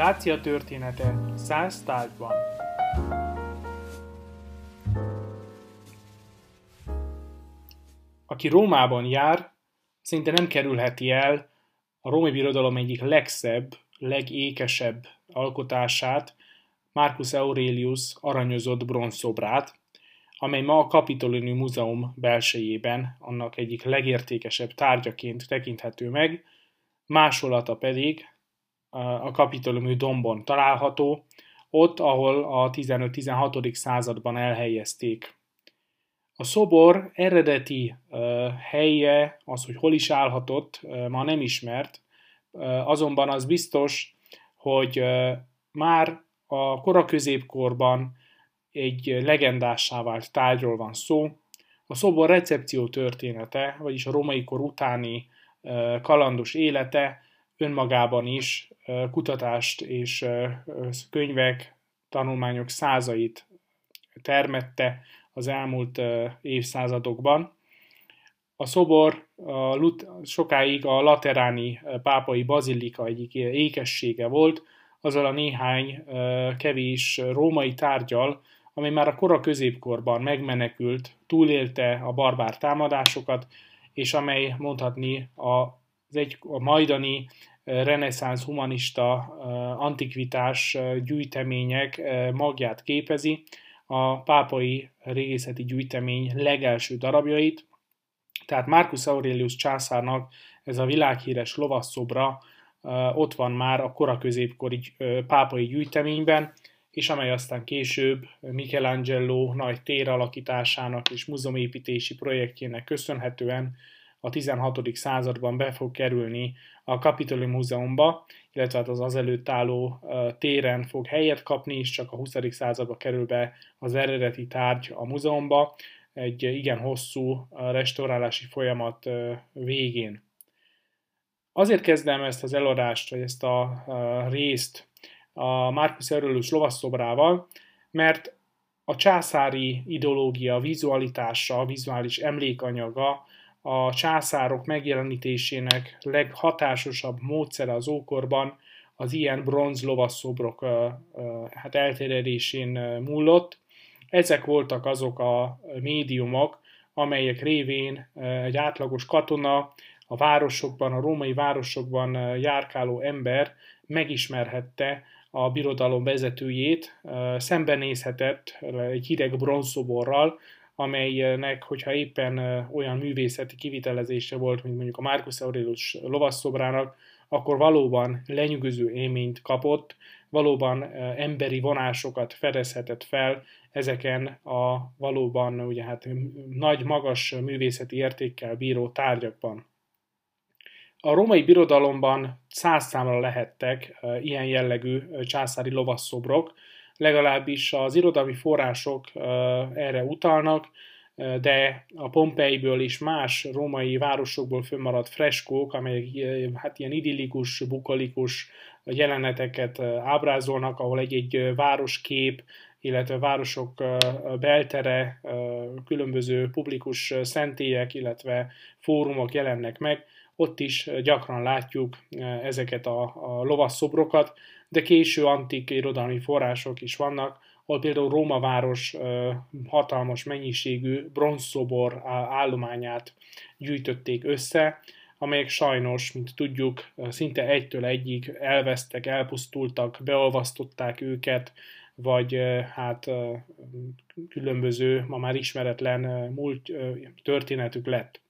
Dácia története száz tárgyban. Aki Rómában jár, szinte nem kerülheti el a római birodalom egyik legszebb, legékesebb alkotását, Marcus Aurelius aranyozott bronzszobrát, amely ma a Kapitolini Múzeum belsejében annak egyik legértékesebb tárgyaként tekinthető meg, másolata pedig a Kapitolumi dombon található, ott, ahol a 15-16. században elhelyezték. A szobor eredeti helye, az, hogy hol is állhatott, ma nem ismert, azonban az biztos, hogy már a koraközépkorban egy legendássá vált tárgyról van szó. A szobor recepció története, vagyis a romai kor utáni kalandos élete önmagában is kutatást és könyvek, tanulmányok százait termette az elmúlt évszázadokban. A szobor a Lut- sokáig a lateráni pápai bazilika egyik ékessége volt, azzal a néhány kevés római tárgyal, ami már a kora középkorban megmenekült, túlélte a barbár támadásokat, és amely mondhatni az egy, a majdani reneszánsz humanista antikvitás gyűjtemények magját képezi, a pápai régészeti gyűjtemény legelső darabjait, tehát Marcus Aurelius császárnak ez a világhíres lovasszobra ott van már a koraközépkori pápai gyűjteményben, és amely aztán később Michelangelo nagy téralakításának és múzeumépítési projektjének köszönhetően a 16. században be fog kerülni a Capitoli Múzeumba, illetve hát az azelőtt álló téren fog helyet kapni, és csak a 20. században kerül be az eredeti tárgy a múzeumba, egy igen hosszú restaurálási folyamat végén. Azért kezdem ezt az eladást, vagy ezt a részt a Marcus Aurelius lovasszobrával, mert a császári ideológia vizualitása, a vizuális emlékanyaga a császárok megjelenítésének leghatásosabb módszere az ókorban az ilyen bronz lovasszobrok hát elterjedésén múlott. Ezek voltak azok a médiumok, amelyek révén egy átlagos katona, a városokban, a római városokban járkáló ember megismerhette a birodalom vezetőjét, szembenézhetett egy hideg bronzszoborral, amelynek, hogyha éppen olyan művészeti kivitelezése volt, mint mondjuk a Marcus Aurelius lovasszobrának, akkor valóban lenyűgöző élményt kapott, valóban emberi vonásokat fedezhetett fel ezeken a valóban ugye hát nagy, magas művészeti értékkel bíró tárgyakban. A római birodalomban száz számra lehettek ilyen jellegű császári lovasszobrok, legalábbis az irodalmi források erre utalnak, de a Pompeiből is más római városokból fönnmaradt freskók, amelyek hát ilyen idillikus, bukolikus jeleneteket ábrázolnak, ahol egy-egy városkép, illetve városok beltere, különböző publikus szentélyek, illetve fórumok jelennek meg, ott is gyakran látjuk ezeket a, a lovasszobrokat, de késő antik irodalmi források is vannak, ahol például Róma város hatalmas mennyiségű bronzszobor állományát gyűjtötték össze, amelyek sajnos, mint tudjuk, szinte egytől egyig elvesztek, elpusztultak, beolvasztották őket, vagy hát különböző, ma már ismeretlen múlt történetük lett.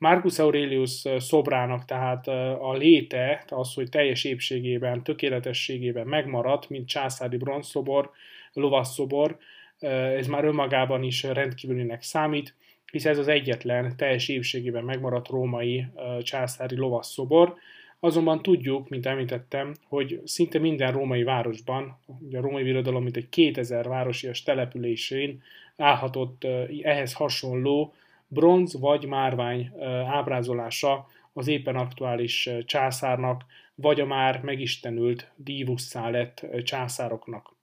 Marcus Aurelius szobrának tehát a léte, az, hogy teljes épségében, tökéletességében megmaradt, mint császári bronzszobor, lovasszobor, ez már önmagában is rendkívülinek számít, hisz ez az egyetlen teljes épségében megmaradt római császári lovasszobor. Azonban tudjuk, mint említettem, hogy szinte minden római városban, ugye a római birodalom mint egy 2000 városias településén állhatott ehhez hasonló bronz vagy márvány ábrázolása az éppen aktuális császárnak, vagy a már megistenült dívusszá lett császároknak.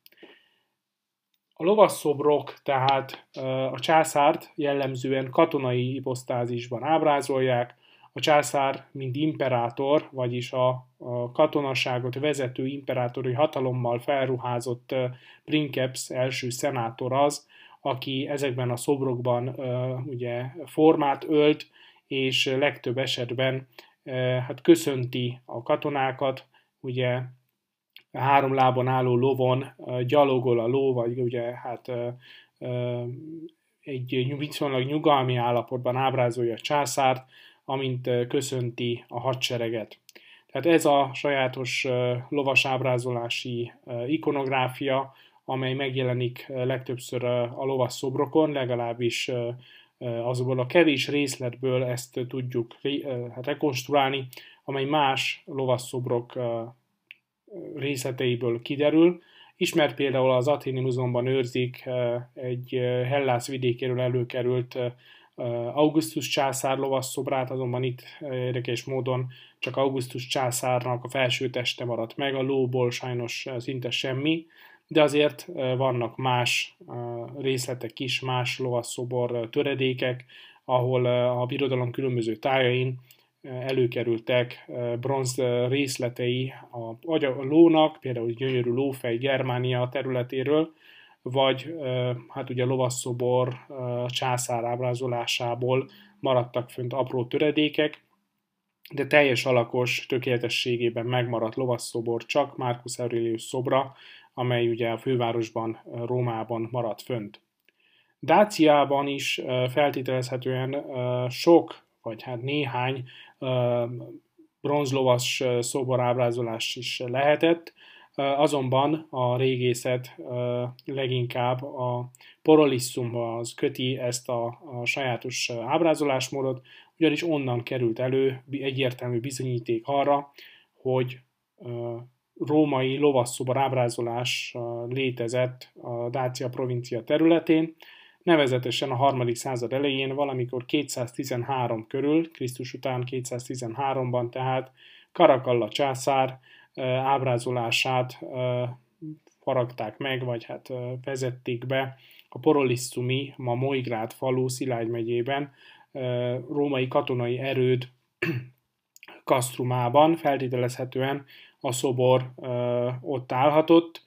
A lovasszobrok tehát a császárt jellemzően katonai hiposztázisban ábrázolják, a császár, mint imperátor, vagyis a, a katonaságot vezető imperátori hatalommal felruházott Princeps első szenátor az, aki ezekben a szobrokban ugye formát ölt, és legtöbb esetben hát köszönti a katonákat, ugye három lábon álló lovon gyalogol a ló, vagy ugye hát egy viszonylag nyugalmi állapotban ábrázolja a császárt, amint köszönti a hadsereget. Tehát ez a sajátos lovas ábrázolási ikonográfia, amely megjelenik legtöbbször a lovas szobrokon, legalábbis azokból a kevés részletből ezt tudjuk hát rekonstruálni, amely más lovasszobrok részleteiből kiderül. Ismert például az Athéni Múzeumban őrzik egy Hellász vidékéről előkerült Augustus császár lovasszobrát, azonban itt érdekes módon csak Augustus császárnak a felső teste maradt meg, a lóból sajnos szinte semmi, de azért vannak más részletek is, más lovasszobor töredékek, ahol a birodalom különböző tájain előkerültek bronz részletei a, a lónak, például gyönyörű lófej Germánia területéről, vagy hát ugye lovasszobor császár ábrázolásából maradtak fönt apró töredékek, de teljes alakos tökéletességében megmaradt lovasszobor csak Marcus Aurelius szobra, amely ugye a fővárosban, Rómában maradt fönt. Dáciában is feltételezhetően sok, vagy hát néhány bronzlovas szoborábrázolás is lehetett, azonban a régészet leginkább a porolisszumhoz köti ezt a, a sajátos ábrázolásmódot, ugyanis onnan került elő egyértelmű bizonyíték arra, hogy római lovasszobor ábrázolás létezett a Dácia provincia területén, nevezetesen a harmadik század elején, valamikor 213 körül, Krisztus után 213-ban tehát Karakalla császár ábrázolását faragták meg, vagy hát vezették be a Porolisszumi, ma Moigrád falu Szilágy megyében római katonai erőd Kasztrumában, feltételezhetően a szobor ott állhatott.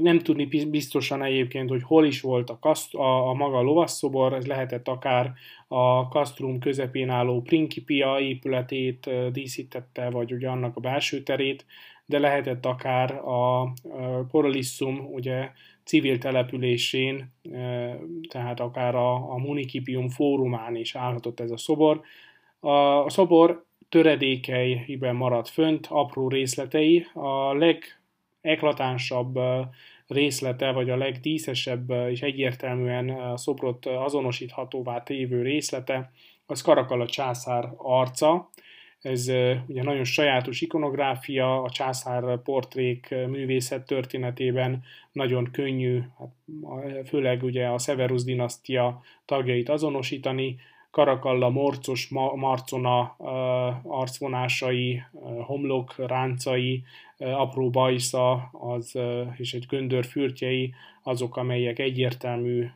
Nem tudni biztosan egyébként, hogy hol is volt a, kaszt, a, a maga lovasszobor, ez lehetett akár a kasztrum közepén álló Principia épületét díszítette, vagy ugye annak a belső terét, de lehetett akár a Porolisszum ugye civil településén, tehát akár a, a Municipium fórumán is állhatott ez a szobor. A, a szobor töredékeiben maradt fönt, apró részletei. A legeklatánsabb részlete, vagy a legdíszesebb és egyértelműen a szobrot azonosíthatóvá tévő részlete, az Karakala császár arca. Ez ugye nagyon sajátos ikonográfia, a császár portrék művészet történetében nagyon könnyű, hát főleg ugye a Severus dinasztia tagjait azonosítani, Karakalla morcos marcona arcvonásai, homlok ráncai, apró bajsza az, és egy göndör fürtjei azok, amelyek egyértelmű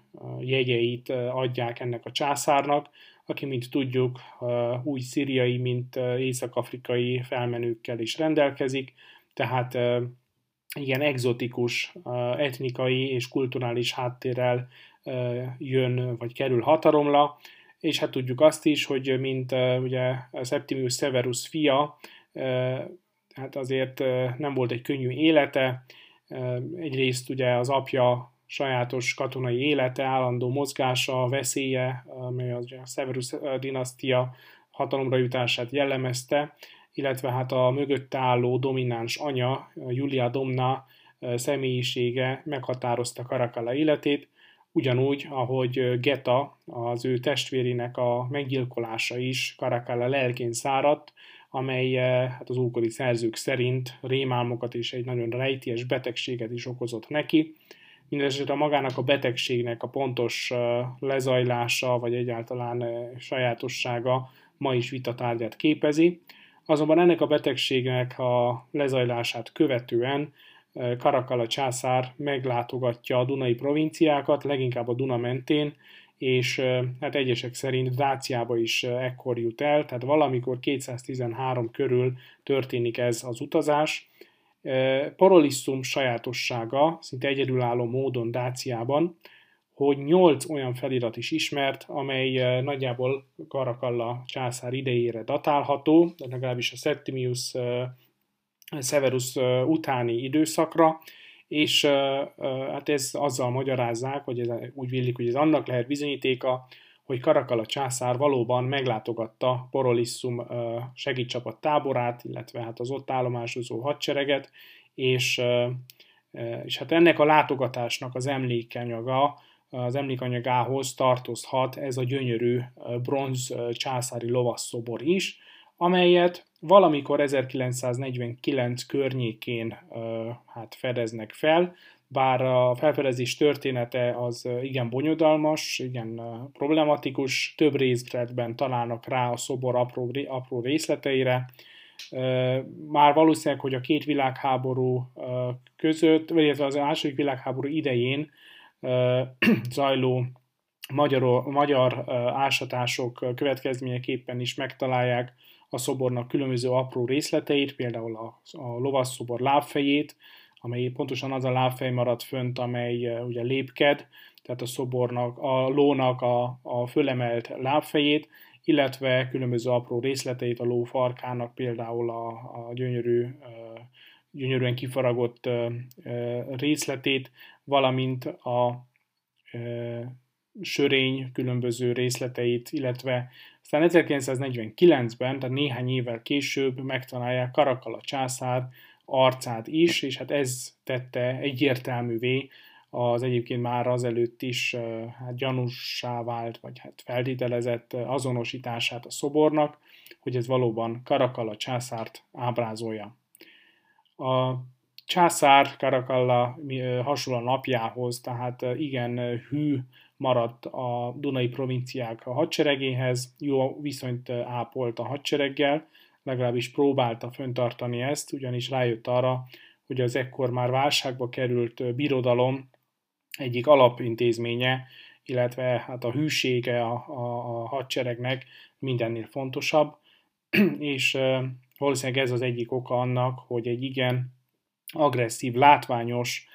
jegyeit adják ennek a császárnak, aki, mint tudjuk, új szíriai, mint észak-afrikai felmenőkkel is rendelkezik, tehát igen, egzotikus etnikai és kulturális háttérrel jön vagy kerül hatalomra, és hát tudjuk azt is, hogy mint ugye Septimius Severus fia, hát azért nem volt egy könnyű élete, egyrészt ugye az apja sajátos katonai élete, állandó mozgása, veszélye, amely az a Severus dinasztia hatalomra jutását jellemezte, illetve hát a mögött álló domináns anya, Julia Domna személyisége meghatározta Karakala életét, ugyanúgy, ahogy Geta, az ő testvérének a meggyilkolása is Karakala lelkén száradt, amely hát az ókori szerzők szerint rémálmokat és egy nagyon rejtélyes betegséget is okozott neki. Mindenesetre magának a betegségnek a pontos lezajlása, vagy egyáltalán sajátossága ma is vitatárgyát képezi. Azonban ennek a betegségnek a lezajlását követően Karakala császár meglátogatja a Dunai provinciákat, leginkább a Duna mentén, és hát egyesek szerint Dáciába is ekkor jut el, tehát valamikor 213 körül történik ez az utazás. Parolisszum sajátossága, szinte egyedülálló módon Dáciában, hogy nyolc olyan felirat is ismert, amely nagyjából Karakalla császár idejére datálható, legalábbis a Septimius Severus utáni időszakra, és hát ez azzal magyarázzák, hogy ez, úgy villik, hogy ez annak lehet bizonyítéka, hogy Karakala császár valóban meglátogatta Porolissum segítcsapat táborát, illetve hát az ott állomásozó hadsereget, és, és hát ennek a látogatásnak az emlékanyaga, az emlékanyagához tartozhat ez a gyönyörű bronz császári lovasszobor is, amelyet valamikor 1949 környékén hát fedeznek fel, bár a felfedezés története az igen bonyodalmas, igen problematikus, több részletben találnak rá a szobor apró, apró részleteire. Már valószínűleg, hogy a két világháború között, vagy az második világháború idején zajló magyar, magyar ásatások következményeképpen is megtalálják a szobornak különböző apró részleteit, például a, a lovasszobor lábfejét, amely pontosan az a lábfej maradt fönt, amely ugye lépked, tehát a szobornak, a lónak a, a fölemelt lábfejét, illetve különböző apró részleteit a ló farkának, például a, a gyönyörű, gyönyörűen kifaragott részletét, valamint a sörény különböző részleteit, illetve aztán 1949-ben, tehát néhány évvel később megtalálják Karakala császár arcát is, és hát ez tette egyértelművé az egyébként már azelőtt is hát gyanúsá vált, vagy hát feltételezett azonosítását a szobornak, hogy ez valóban Karakalla császárt ábrázolja. A császár Karakalla hasonló napjához, tehát igen hű maradt a Dunai provinciák a hadseregéhez, jó viszonyt ápolt a hadsereggel, legalábbis próbálta föntartani ezt, ugyanis rájött arra, hogy az ekkor már válságba került birodalom egyik alapintézménye, illetve hát a hűsége a, a, a hadseregnek mindennél fontosabb, és valószínűleg ez az egyik oka annak, hogy egy igen agresszív, látványos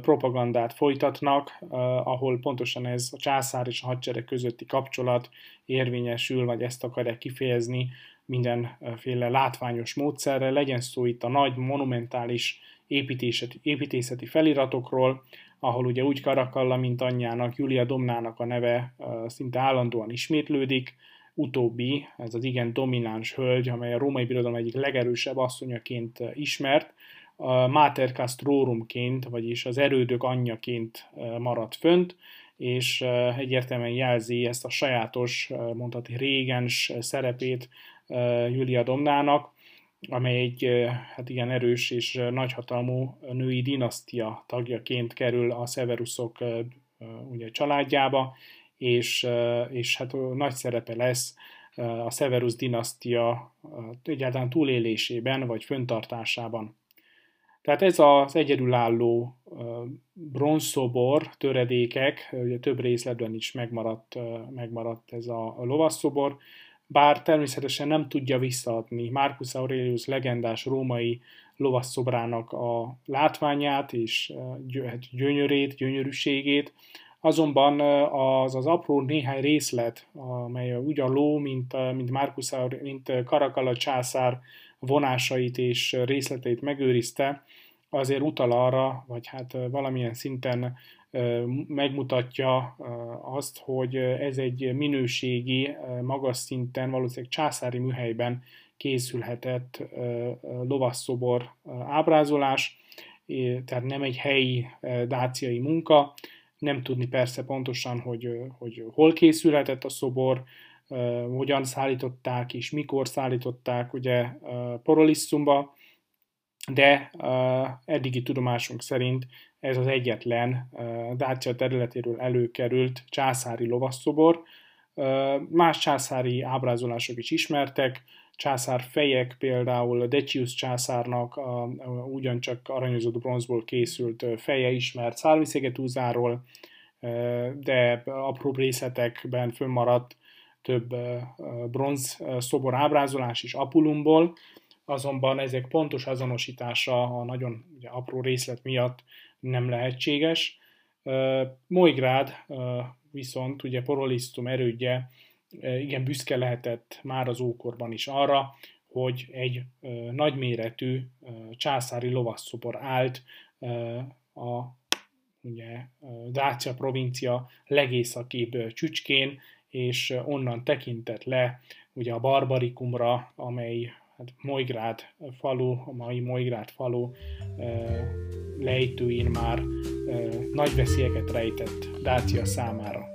propagandát folytatnak, ahol pontosan ez a császár és a hadsereg közötti kapcsolat érvényesül, vagy ezt akarják kifejezni mindenféle látványos módszerrel, legyen szó itt a nagy monumentális építészeti, építészeti feliratokról, ahol ugye úgy Karakalla, mint anyjának, Julia Domnának a neve szinte állandóan ismétlődik, utóbbi, ez az igen domináns hölgy, amely a római birodalom egyik legerősebb asszonyaként ismert, a Mater vagyis az erődök anyjaként maradt fönt, és egyértelműen jelzi ezt a sajátos, mondhatni régens szerepét Julia Domnának, amely egy hát igen erős és nagyhatalmú női dinasztia tagjaként kerül a Severusok ugye, családjába, és, és hát nagy szerepe lesz a Severus dinasztia egyáltalán túlélésében vagy föntartásában. Tehát ez az egyedülálló bronzszobor, töredékek, ugye több részletben is megmaradt, megmaradt ez a lovasszobor, bár természetesen nem tudja visszaadni. Marcus Aurelius legendás római lovasszobrának a látványát és hát gyönyörét, gyönyörűségét, azonban az az apró néhány részlet, amely úgy a ló, mint, mint Marcus mint Karakala császár vonásait és részleteit megőrizte, azért utal arra, vagy hát valamilyen szinten megmutatja azt, hogy ez egy minőségi, magas szinten, valószínűleg császári műhelyben készülhetett lovasszobor ábrázolás, tehát nem egy helyi dáciai munka, nem tudni persze pontosan, hogy, hogy hol készülhetett a szobor, hogyan szállították és mikor szállították ugye Porolisszumba, de eddigi tudomásunk szerint ez az egyetlen Dácia területéről előkerült császári lovasszobor. Más császári ábrázolások is ismertek, császár fejek, például Decius császárnak a, a, ugyancsak aranyozott bronzból készült feje ismert Szárviszegetúzáról, de apró részletekben fönnmaradt több bronz szobor ábrázolás is Apulumból, azonban ezek pontos azonosítása a nagyon ugye, apró részlet miatt nem lehetséges. Moigrád viszont ugye Porolisztum erődje igen büszke lehetett már az ókorban is arra, hogy egy nagyméretű császári lovasszobor állt a ugye, Dácia provincia legészakibb csücskén, és onnan tekintett le ugye a Barbarikumra, amely hát Mojgrád falu, a mai Mojgrád falu lejtőin már nagy veszélyeket rejtett Dácia számára.